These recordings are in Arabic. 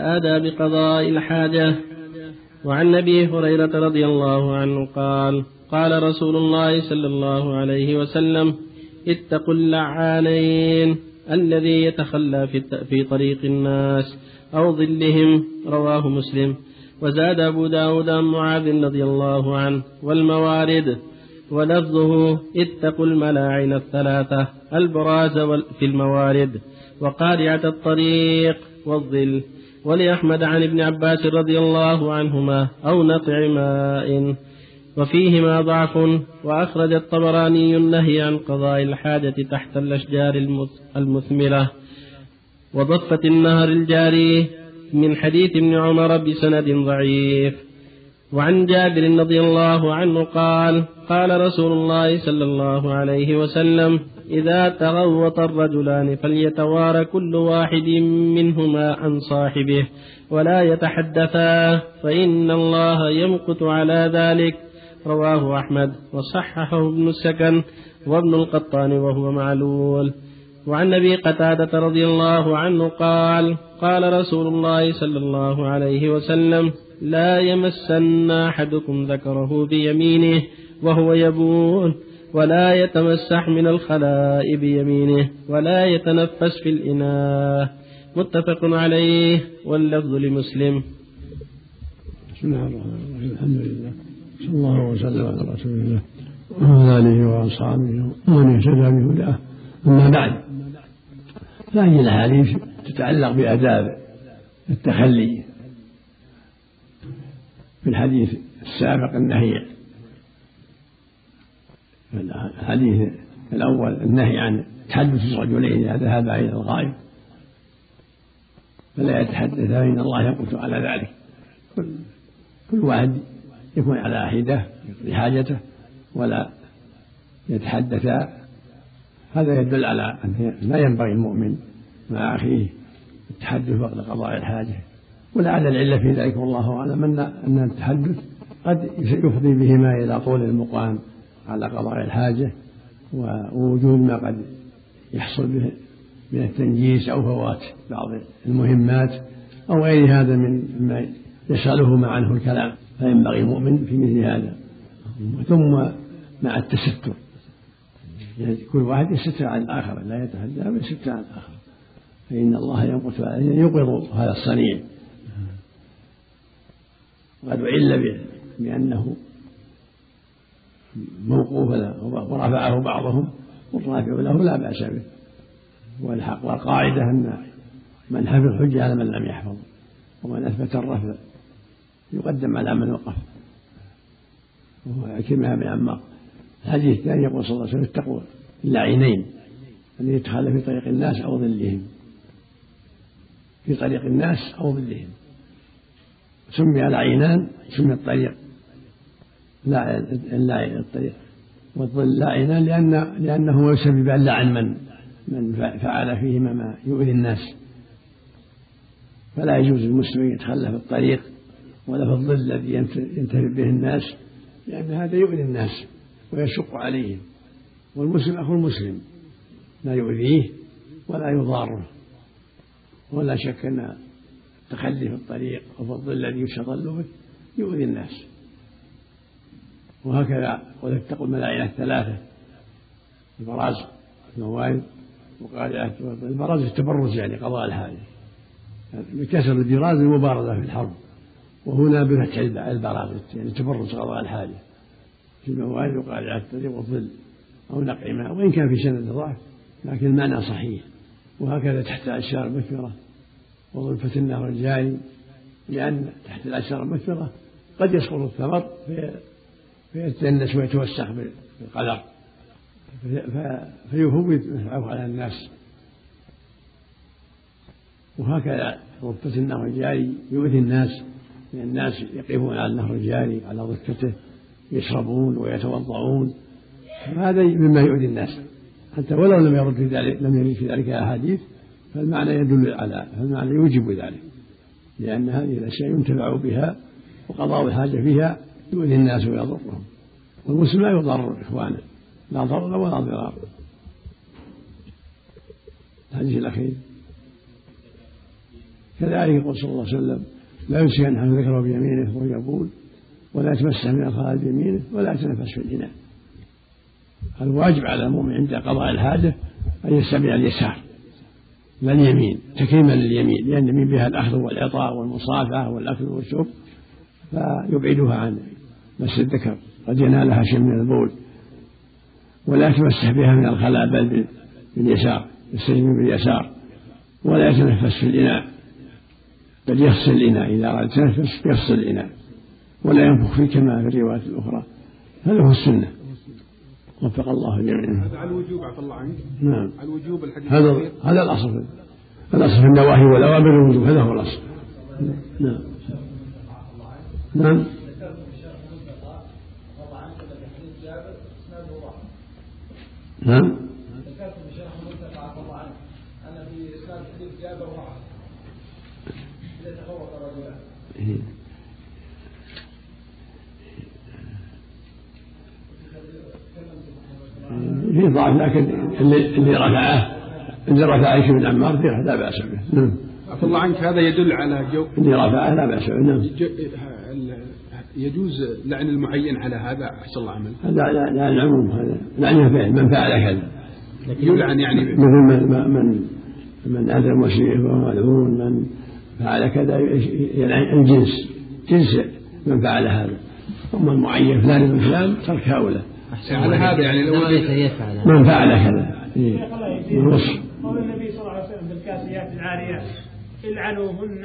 آدى بقضاء الحاجة. وعن أبي هريرة رضي الله عنه قال قال رسول الله صلى الله عليه وسلم اتقوا اللعانين الذي يتخلى في طريق الناس أو ظلهم رواه مسلم. وزاد أبو داود عن معاذ رضي الله عنه والموارد ولفظه اتقوا الملاعن الثلاثة البراز في الموارد وقارعة الطريق والظل. ولأحمد عن ابن عباس رضي الله عنهما أو نطع ماء. وفيهما ضعف وأخرج الطبراني النهي عن قضاء الحاجة تحت الأشجار المثمرة. وضفة النهر الجاري من حديث ابن عمر بسند ضعيف. وعن جابر رضي الله عنه قال قال رسول الله صلى الله عليه وسلم إذا تغوط الرجلان فليتوارى كل واحد منهما عن صاحبه ولا يتحدثا فإن الله يمقت على ذلك. رواه أحمد وصححه ابن السكن وابن القطان وهو معلول. وعن أبي قتادة رضي الله عنه قال قال رسول الله صلى الله عليه وسلم لا يمسن أحدكم ذكره بيمينه وهو يبول. ولا يتمسح من الخلاء بيمينه ولا يتنفس في الإناء. متفق عليه. واللفظ لمسلم. بسم الله الرحمن الرحيم. الحمد لله. صلى الله وسلم على رسول الله وعلى آله وأصحابه ومن اهتدى بهداه. أما بعد فهذه الأحاديث تتعلق بآداب التخلي في الحديث السابق النهي الحديث الأول النهي عن تحدث الرجلين إذا ذهبا إلى الغائب فلا يتحدث فإن الله يقص على ذلك. كل, كل واحد يكون على حدة يقضي حاجته ولا يتحدث. هذا يدل على أن لا ينبغي المؤمن مع أخيه التحدث وقت قضاء الحاجة. ولعل العلة في ذلك والله أعلم أن التحدث قد يفضي بهما إلى طول المقام. على قضاء الحاجة ووجود ما قد يحصل به من التنجيس أو فوات بعض المهمات أو غير هذا من ما يسأله عنه الكلام. فينبغي المؤمن في مثل هذا. ثم مع التستر. يعني كل واحد يستر عن الآخر لا يتحدى ويستر عن الآخر. فإن الله ينقص يوقظ هذا الصنيع. وقد أعل بأنه موقوف له ورفعه بعضهم والرافع له لا بأس به. والحق والقاعدة أن من حفظ حجة على من لم يحفظ ومن أثبت الرفع يقدم على من وقف. وهو كما بن عمار. الحديث الثاني يقول صلى الله عليه وسلم اتقوا اللعينين الذي يتخلى في طريق الناس أو ظلهم. في طريق الناس أو ظلهم. سمي العينان سمي الطريق اللاعن الطريق والظل لاعنان لأن لأنه يسبب اللعن من من فعل فيهما ما يؤذي الناس. فلا يجوز للمسلم يتخلى في الطريق ولا في الظل الذي ينتفع به الناس لأن هذا يؤذي الناس ويشق عليهم. والمسلم أخو المسلم لا يؤذيه ولا يضاره. ولا شك أن التخلي في الطريق أو في الظل الذي يستظل به يؤذي الناس. وهكذا. اتقوا الملائكة الثلاثة البراز الموارد وقال البراز التبرز يعني قضاء الحاجة. بكسر البراز المبارزة في الحرب. وهنا بفتح البراز يعني تبرز قضاء الحاجة. في الموارد وقال الطريق والظل أو نقع ماء وإن كان في سند ضعف لكن المعنى صحيح. وهكذا تحت الأشجار المثمرة وضفة النهر الجاري لأن تحت الأشجار المثمرة قد يسقط الثمر فيتدنس ويتوسخ بالقذر فيفوت نفعه على الناس. وهكذا ضفة النهر الجاري يؤذي الناس. لأن الناس يقفون على النهر الجاري على ضفته يشربون ويتوضعون هذا مما يؤذي الناس. حتى ولو لم يرد في ذلك لم يرد في ذلك أحاديث فالمعنى يدل على فالمعنى يوجب ذلك. لأن هذه الأشياء ينتفع بها وقضاء الحاجة فيها. يؤذي الناس ويضرهم والمسلم لا يضر إخوانه لا ضرر ولا ضرار. الحديث الأخير. كذلك يقول صلى الله عليه وسلم لا يمسك أن ذكره بيمينه وهو يبول ولا يتمسح من الخلاء بيمينه ولا يتنفس في الإناء الواجب على المؤمن عند قضاء الحاجة أن يستبع اليسار لا اليمين تكريما لليمين لأن اليمين بها الأخذ والعطاء والمصافحة والأكل والشرب فيبعدها عن مس الذكر قد ينالها شيء من البول. ولا يتمسح بها من الخلاء بل باليسار يستجمع باليسار ولا يتنفس في الإناء بل يفصل الإناء. إذا أراد يتنفس يفصل الإناء. ولا ينفخ فيه كما في الروايات الأخرى. هذا هو السنة. وفق الله جميعا. هذا على الوجوب عفى الله عنك. نعم. على الوجوب الحديث هذا هذا الأصل. الأصل في النواهي والأوامر الوجوب هذا هو الأصل. نعم. نعم. نعم. في ضعف لكن اللي, اللي رفعه اللي رفع عيش بن عمار لا بأس به. نعم. عفى الله عنك هذا يدل على جو اللي رفعه لا بأس به. نعم. يجوز لعن المعين على هذا؟ أحسن الله عمل. لا لا لا العموم هذا لعنه فعل من فعل كذا يلعن يعني مثل من من من أذى المسيء فهو ملعون من فعل كذا يلعن الجنس. جنس من فعل هذا. أما المعين فلان من فلان ترك هؤلاء. على هذا يعني لو من فعل كذا. الوصف. قول النبي صلى الله عليه وسلم بالكاسيات العاريات العنوهن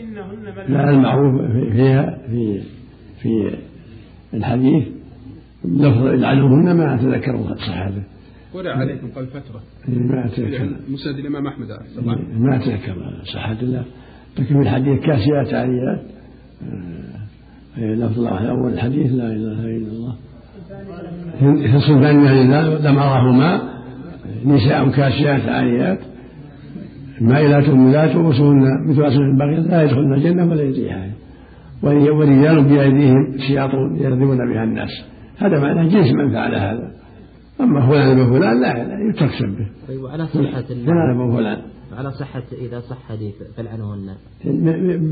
إنهن لا المعروف فيها في في الحديث لفظ العنوهن ما اتذكر صحته ورع عليكم قبل فترة. ما اتذكر مسند الإمام أحمد ما اتذكر صحة الله لكن في الحديث كاسيات عاريات لفظ اول الحديث لا إله إلا الله. من الله لم أرهما نساء كاسيات عاريات مائلات مولات رؤوسهن مثل أسر البغي لا يدخلن الجنة ولا يريحها ورجال بأيديهم سياط يرذبون بها الناس. هذا معناه جنس من فعل هذا. أما فلان فلان لا يترك سبه طيب وعلى صحة فلان فلان. على صحة إذا صح حديث فلعنهن.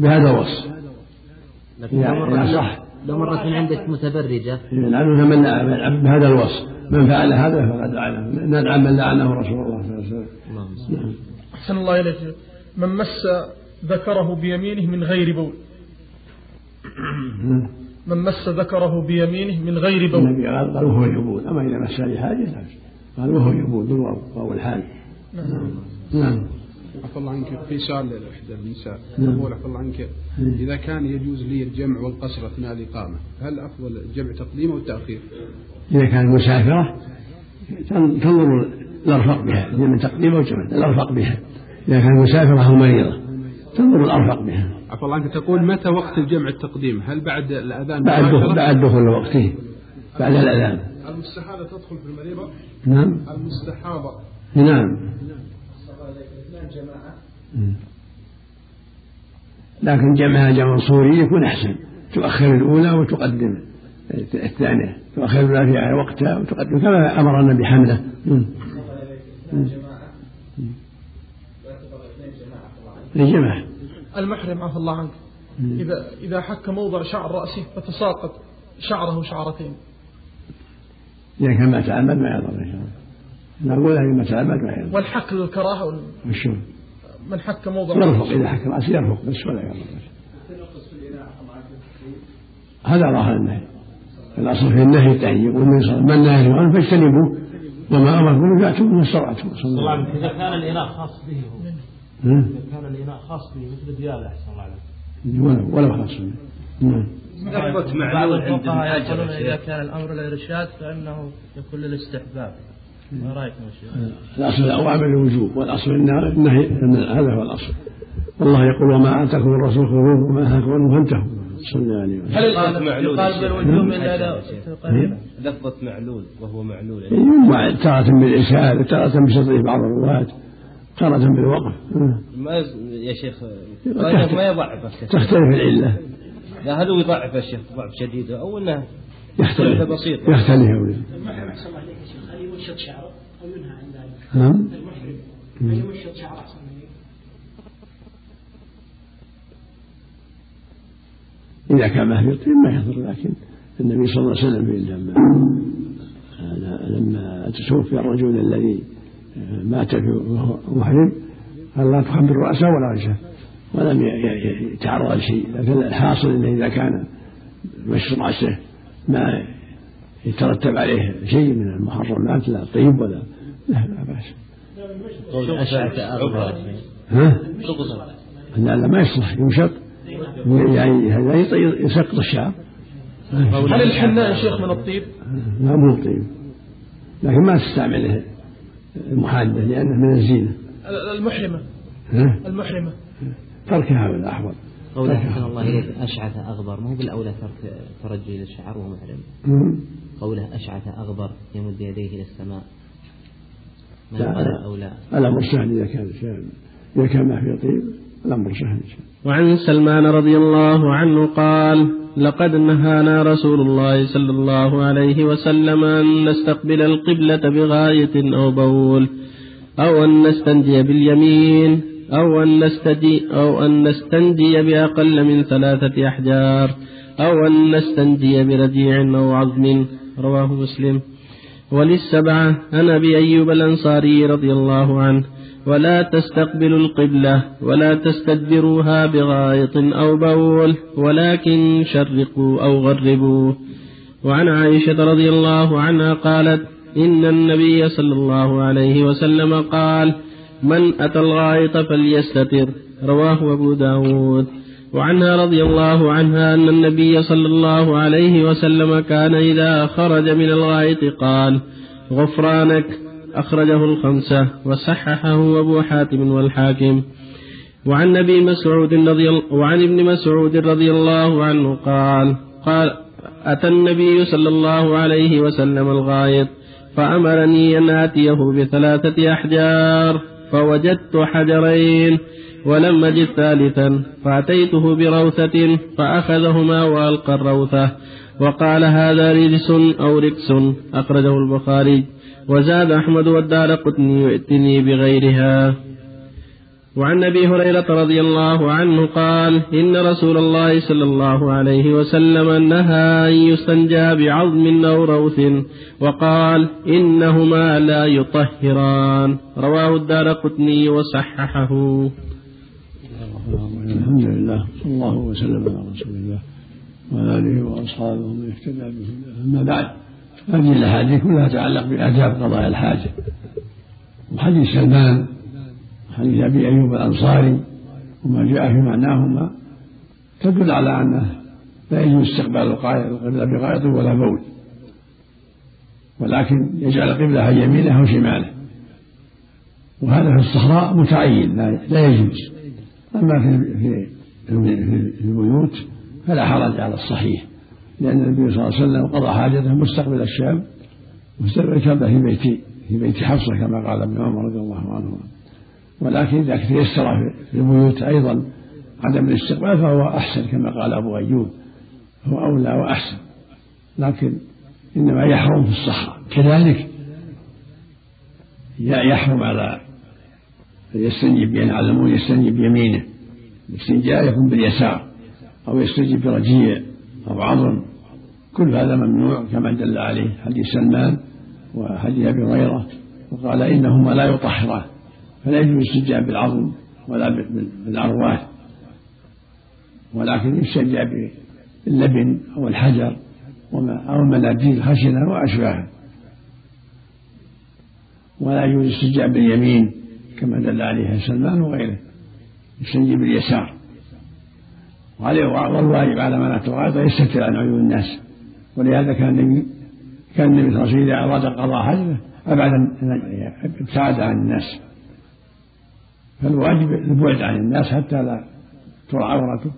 بهذا الوصف لكن يعني صح. لو مرت من عندك متبرجة. يلعنها من بهذا الوصف. من فعل هذا فقد لعنه ندعم من لعنه رسول الله صلى الله عليه وسلم. نعم. أحسن الله إليك. من مس ذكره بيمينه من غير بول. من مس ذكره بيمينه من غير بول. النبي قال وهو يبول أما إذا مس لحاجة قال وهو يبول بالواو واو الحال نعم. نعم. عفى الله عنك. في سؤال لإحدى النساء. يقول نعم. عفى الله عنك. إذا كان يجوز لي الجمع والقصر أثناء الإقامة هل أفضل الجمع تقديم أو التأخير؟ إذا كانت مسافرة تنظر الأرفق بها إذا من تقديم أو جمع الأرفق بها. إذا كانت مسافرة أو مريضة تنظر الأرفق بها. عفى الله عنك. تقول متى وقت الجمع التقديم؟ هل بعد الأذان؟ بعد دخول بعد دخول وقته بعد الأذان. المستحاضة تدخل في المريضة؟ نعم. المستحاضة. نعم. لكن جمعها جمع صوري يكون أحسن. تؤخر الأولى وتقدم الثانية. تؤخر الأولى في وقتها وتقدم كما أمر النبي حمله لجمع المحرم عفى الله عنك. إذا إذا حك موضع شعر رأسه فتساقط شعره شعرتين. إذا كان ما تعمد ما يضر إن شاء الله. نقول ما تعمد ما يضر. والحك للكراهة والشرب من حك موضع يرفق إذا حك رأسه يرفق بس ولا يرفق هذا ظاهر النهي. الأصل في النهي التهيئ والنبي صلى الله عليه وسلم من نهى عنه فاجتنبوه. وما أمركم فأتوا من استطعتم. صلى الله عليه وسلم. إذا كان الإناء خاص به هو. إذا كان الإناء خاص به مثل ديالة أحسن الله عليك. ولو ولو خاص به نعم. لفظة معلول عند يقولون إذا كان الأمر الإرشاد فإنه يكون للاستحباب. ما رأيكم يا شيخ؟ الأصل الاوامر الوجوب والأصل النهي هذا هو الأصل. والله يقول وما آتاكم الرسول خذوه وما نهاكم عنه فانتهوا. صلى عليه وسلم. هل معلول يقال بالوجوب إلا لفظة معلول وهو معلول يجمع تارة بالإرسال تارة بشطر بعض الرواة. تارة بالوقف. ما يا شيخ ما يضعف تختلف العلة. لا هذا يضعف يا شيخ ضعف شديد أو أنه يختلف بسيط. يختلف المحرم الله عليك يا شيخ هل يمشط شعره أو ينهى عن ذلك؟ نعم المحرم هل يمشط شعره إذا كان ما في ما يضر لكن النبي صلى الله عليه وسلم لما لما توفي الرجل الذي مات وهو محرم قال لا تخمر رأسه ولا وجهه ولم يتعرض لشيء لكن الحاصل إنه إذا كان مشط رأسه ما يترتب عليه شيء من المحرمات لا طيب ولا لا لا بأس. ها؟ لا لا ما يصلح يمشط. يعني هذا يسقط الشعر. هل الحناء يا شيخ من الطيب؟ لا مو طيب. لكن ما تستعمله. المحادة لأنه من الزينة. المحرمة؟ المحرمة. تركها من الأحوط قوله أحسن الله إليك أشعث أغبر. ما هو بالأولى ترك ترجي للشعر وهو محرم قوله أشعث أغبر يمد يديه إلى السماء. ما يقال الأولى الأمر سهل إذا كان إذا كان ما في طيب الأمر سهل وعن سلمان رضي الله عنه قال لقد نهانا رسول الله صلى الله عليه وسلم أن نستقبل القبلة بغاية أو بول أو أن نستنجي باليمين أو أن نستدي أو أن نستنجي بأقل من ثلاثة أحجار أو أن نستنجي برجيع أو عظم. رواه مسلم. وللسبعة عن أبي أيوب الأنصاري رضي الله عنه. ولا تستقبلوا القبلة ولا تستدبروها بغائط أو بول ولكن شرقوا أو غربوا. وعن عائشة رضي الله عنها قالت إن النبي صلى الله عليه وسلم قال من أتى الغائط فليستتر. رواه أبو داود. وعنها رضي الله عنها أن النبي صلى الله عليه وسلم كان إذا خرج من الغائط قال غفرانك. أخرجه الخمسة وصححه أبو حاتم والحاكم. وعن ابي مسعود رضي وعن ابن مسعود رضي الله عنه قال قال أتى النبي صلى الله عليه وسلم الغائط فأمرني أن آتيه بثلاثة أحجار فوجدت حجرين ولم أجد ثالثا فأتيته بروثة فأخذهما وألقى الروثة وقال هذا رجس أو ركس أخرجه البخاري. وزاد أحمد والدار قتني يؤتني بغيرها. وعن أبي هريرة رضي الله عنه قال إن رسول الله صلى الله عليه وسلم نهى أن يستنجى بعظم أو روث وقال إنهما لا يطهران. رواه الدار قطني وصححه. الحمد لله صلى الله وسلم على رسول الله وعلى آله وأصحابه ومن اهتدى به أما بعد. هذه الاحاديث كلها تتعلق بأداب قضاء الحاجة. وحديث سلمان حديث أبي أيوب الأنصاري وما جاء في معناهما تدل على أنه لا يجوز استقبال القبلة بغائط ولا بول. ولكن يجعل القبلة عن يمينه أو شماله وهذا في الصحراء متعين لا يجوز. في في البيوت فلا حرج على الصحيح. لأن النبي صلى الله عليه وسلم قضى حاجته مستقبل الشام مستقبل الكعبة في بيت في بيت حفصة كما قال ابن عمر رضي الله عنهما ولكن إذا تيسر في البيوت أيضا عدم الاستقبال فهو أحسن كما قال أبو أيوب. هو أولى وأحسن. لكن إنما يحرم في الصحراء كذلك يحرم على يستنجب يعني علمون يستنجب بيمينه الاستنجاء يكون باليسار أو يستنجب برجيع أو عظم كل هذا ممنوع كما دل عليه حديث سلمان وحديث أبي هريرة وقال إنهما لا يطهران فلا يجوز الاستنجاء بالعظم ولا بالعروات ولكن يستنجى باللبن أو الحجر وما أو المناديل الخشنة وأشباهها ولا يجوز الاستنجاء باليمين كما دل عليه سلمان وغيره يستنجي باليسار. والواجب على من اتى يستتر عن عيون الناس. ولهذا كان النبي كان النبي صلى الله عليه وسلم إذا أراد قضاء حجه أبعد ابتعد عن الناس. فالواجب البعد عن الناس حتى لا ترى عورته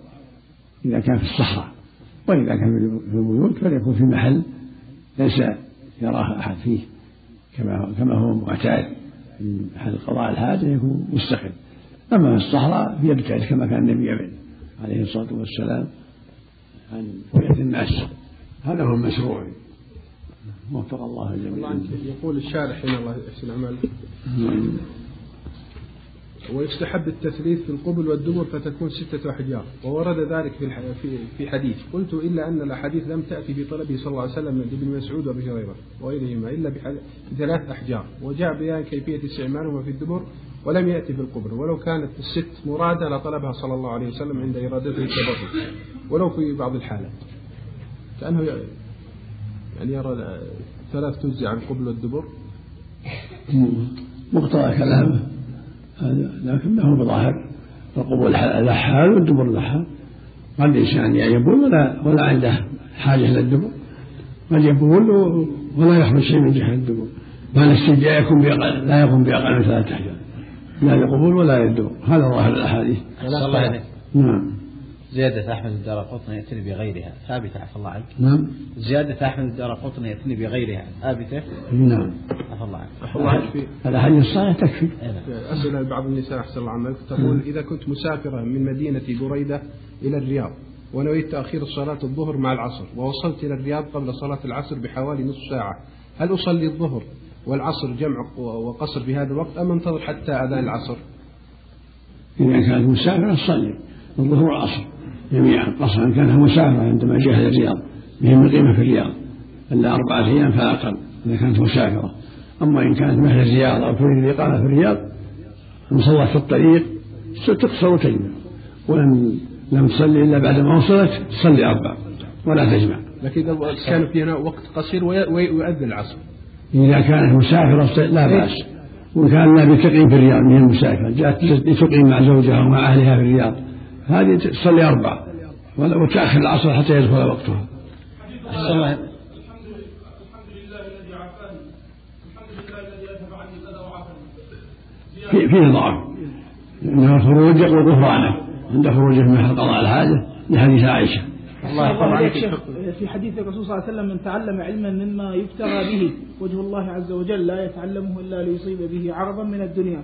إذا كان في الصحراء. وإذا كان في البيوت فليكن في محل ليس يراه أحد فيه. كما كما هو معتاد. محل قضاء الحاجة يكون مستقل. أما في الصحراء يبتعد كما كان النبي عليه الصلاة والسلام عن رؤية الناس. هذا هو المشروع. وفق الله الجميع يقول الشارح هنا الله يحسن عمله ويستحب التثليث في القبل والدبر فتكون ستة أحجار. وورد ذلك في في في حديث. قلت إلا أن الأحاديث لم تأتي بطلبه صلى الله عليه وسلم من ابن مسعود وأبي هريرة وغيرهما إلا بثلاث أحجار. وجاء بيان كيفية استعمالهما في الدبر ولم يأتي في القبر ولو كانت الست مرادة لطلبها صلى الله عليه وسلم عند إرادته التبرك ولو في بعض الحالات. كأنه يعني يرى ثلاث تجزي عن القبل والدبر مقتضى كلامه هذا لكن ما هو بظاهر القبول لحال والدبر لحال قد الإنسان يبول ولا ولا عنده حاجة إلى الدبر. قد يبول ولا يخرج شيء من جهة الدبر. بل الاستنجاء يكون بأقل لا يكون بأقل من ثلاثة أحجار لا للقبول ولا للدبر هذا ظاهر الأحاديث. نعم. زيادة أحمد الدار قطن يأتني بغيرها. ثابتة عفى الله عنك. نعم. زيادة أحمد الدار قطن يأتني بغيرها. ثابتة؟ نعم. عفى الله عنك. عفى الله عنك. الأحاديث الصحيحة تكفي. أسئلة لبعض النساء أحسن الله عملك. تقول إذا كنت مسافرة من مدينة بريدة إلى الرياض ونويت تأخير صلاة الظهر مع العصر ووصلت إلى الرياض قبل صلاة العصر بحوالي نصف ساعة هل أصلي الظهر والعصر جمع وقصر في هذا الوقت أم أنتظر حتى أذان العصر؟ إذا كانت مسافرة تصلي الظهر والعصر. جميعا قصرا كانها مسافرة عندما جاء الرياض. بهم مقيمة في الرياض. إلا أربعة أيام فأقل إذا كانت مسافرة. أما إن كانت مثل الرياض أو تريد الإقامة في الرياض صلت في الطريق تقصر وتجمع ولم لم تصلي إلا بعد ما وصلت تصلي أربع ولا تجمع. لكن إذا كان في هنا وقت قصير ويؤذن العصر. إذا كانت مسافرة لا بأس. وإن كان لا بتقيم في الرياض من المسافرة جاءت لتقيم مع زوجها ومع أهلها في الرياض. هذه تصلي أربع وتأخر العصر حتى يدخل وقتها. فيه ضعف. انه الخروج يقول غفرانه. عند خروجه من قضاء الحاجة لحديث عائشة. الله في حديث الرسول صلى الله عليه وسلم من تعلم علما مما يبتغى به وجه الله عز وجل لا يتعلمه إلا ليصيب به عرضا من الدنيا.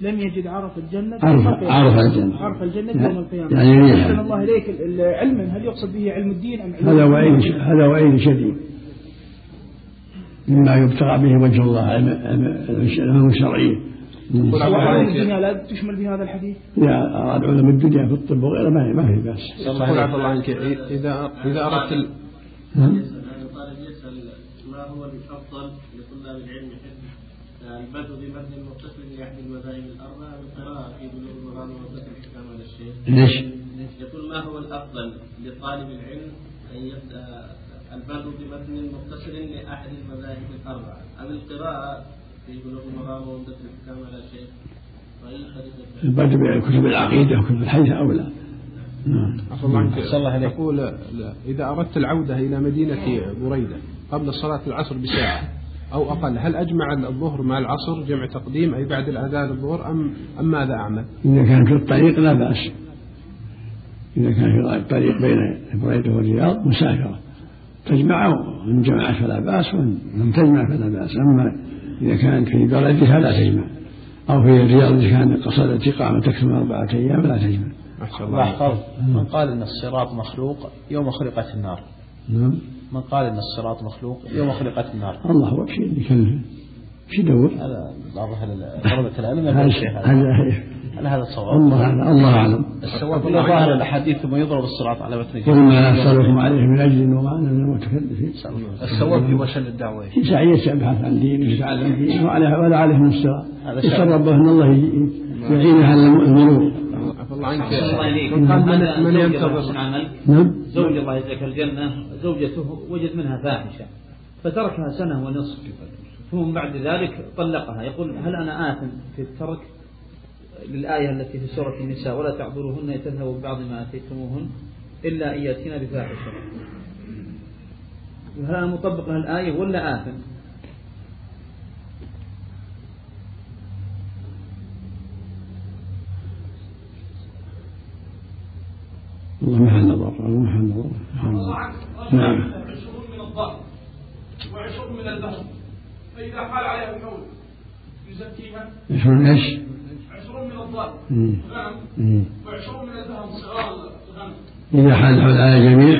لم يجد عرف الجنة عرف عرف الجنة. عرف الجنة يوم القيامة. يعني ريحا أحسن الله إليك علما. هل يقصد به علم الدين أم علم هذا وعيد هذا وعيد شديد. مما يبتغى به وجه الله العلم الشرعي علوم الدنيا لا تشمل بهذا الحديث؟ أراد علوم الدنيا في الطب وغيره ما ما في بأس. يقول عفى الله عنك إذا إذا أردت. يسأل ما هو الأفضل لطلاب العلم؟ البدء بمتن متصل لأحد المذاهب الأربعة بالقراءة في بلوغ المرام وفتح الحكام على الشيخ. ليش؟ يقول ما هو الأفضل لطالب العلم أن يبدأ البدء بمتن متصل لأحد المذاهب الأربعة أم القراءة في بلوغ المرام وفتح الحكام على الشيخ؟ البدء بكتب العقيدة وكتب الحديث أولى. نعم. عفى الله. الله يقول إذا أردت العودة إلى مدينة بريدة قبل صلاة العصر بساعة أو أقل هل أجمع الظهر مع العصر جمع تقديم أي بعد الأذان الظهر أم أم ماذا أعمل؟ إذا كان في الطريق لا بأس إذا كان في الطريق بين بريدة والرياض مسافرة تجمع وإن جمعت فلا بأس وإن لم تجمع فلا بأس أما إذا كانت في بلدها لا تجمع أو في الرياض إذا كان قصدت إقامة تكتم أربعة أيام لا تجمع. الله من قال أن الصراط مخلوق يوم خلقت النار. نعم. من قال إن الصراط مخلوق يوم خلقت النار. الله هو شيء اللي كان في دور. هذا بعض طلبة العلم هذا هل هذا الصواب؟ الله الله أعلم. الصواب في ظاهر الأحاديث ثم يضرب الصراط على متن قل ما اسالكم عليه من أجل وما أنا من المتكلفين. الصواب في وصل الدعوة. سعي يبحث عن دين ويتعلم دين ولا عليه من الصراط يسال ربه أن الله يعينه على المرور الله عنك. من, من ينتظر؟ نعم. زوج الله يجزاك الجنة زوجته وجد منها فاحشة فتركها سنة ونصف. ثم بعد ذلك طلقها يقول هل أنا آثم في الترك؟ للآية التي في سورة النساء ولا تعذروهن تذهبوا ببعض ما أتيتموهن إلا أن يأتينا بفاحشة. هل أنا مطبق الآية ولا آثم؟ الله محل نظر الله محل نظر نعم. عشرون من الضأن وعشرون من الذهب فإذا حال عليها الحول يزكيها. عشرون إيش؟ عشرون من الضأن وعشرون من صغار. الغنم إذا حال الحول على الجميع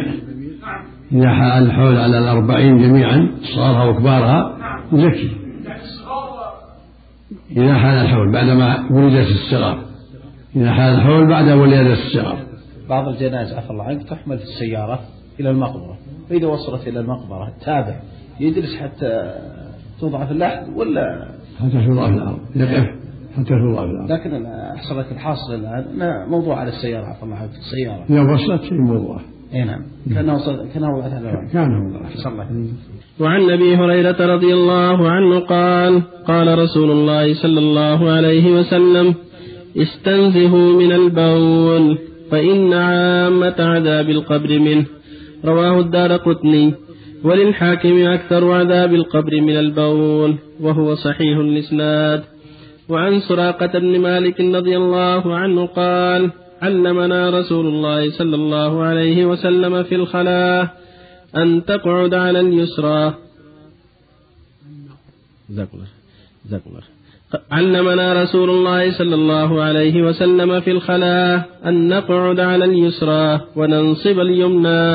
نعم. إذا حال الحول على الأربعين جميعا صغارها وكبارها نعم يزكي. يعني إذا حال الحول بعدما ولدت الصغار. إذا حال الحول بعد ولادة الصغار. بعض الجنائز عفى الله عنك تحمل في السيارة إلى المقبرة. فإذا وصلت إلى المقبرة تابع يجلس حتى توضع في اللحد ولا حتى توضع في الأرض. يقف حتى توضع في الأرض. لكن أحصل لك الحاصل الآن موضوع على السيارة عفى الله عنك في السيارة. إذا وصلت شيء موضوع إي نعم. كانه وصل كانه وضعت على كان موضوع صلى الله. عليه وسلم. وعن أبي هريرة رضي الله عنه قال قال رسول الله صلى الله عليه وسلم استنزهوا من البول. فإن عامة عذاب القبر منه. رواه الدار قطني. وللحاكم أكثر عذاب القبر من البول وهو صحيح الإسناد. وعن سراقة بن مالك رضي الله عنه قال علمنا رسول الله صلى الله عليه وسلم في الخلاء أن تقعد على اليسرى. جزاكم الله جزاكم الله علمنا رسول الله صلى الله عليه وسلم في الخلاء أن نقعد على اليسرى وننصب اليمنى.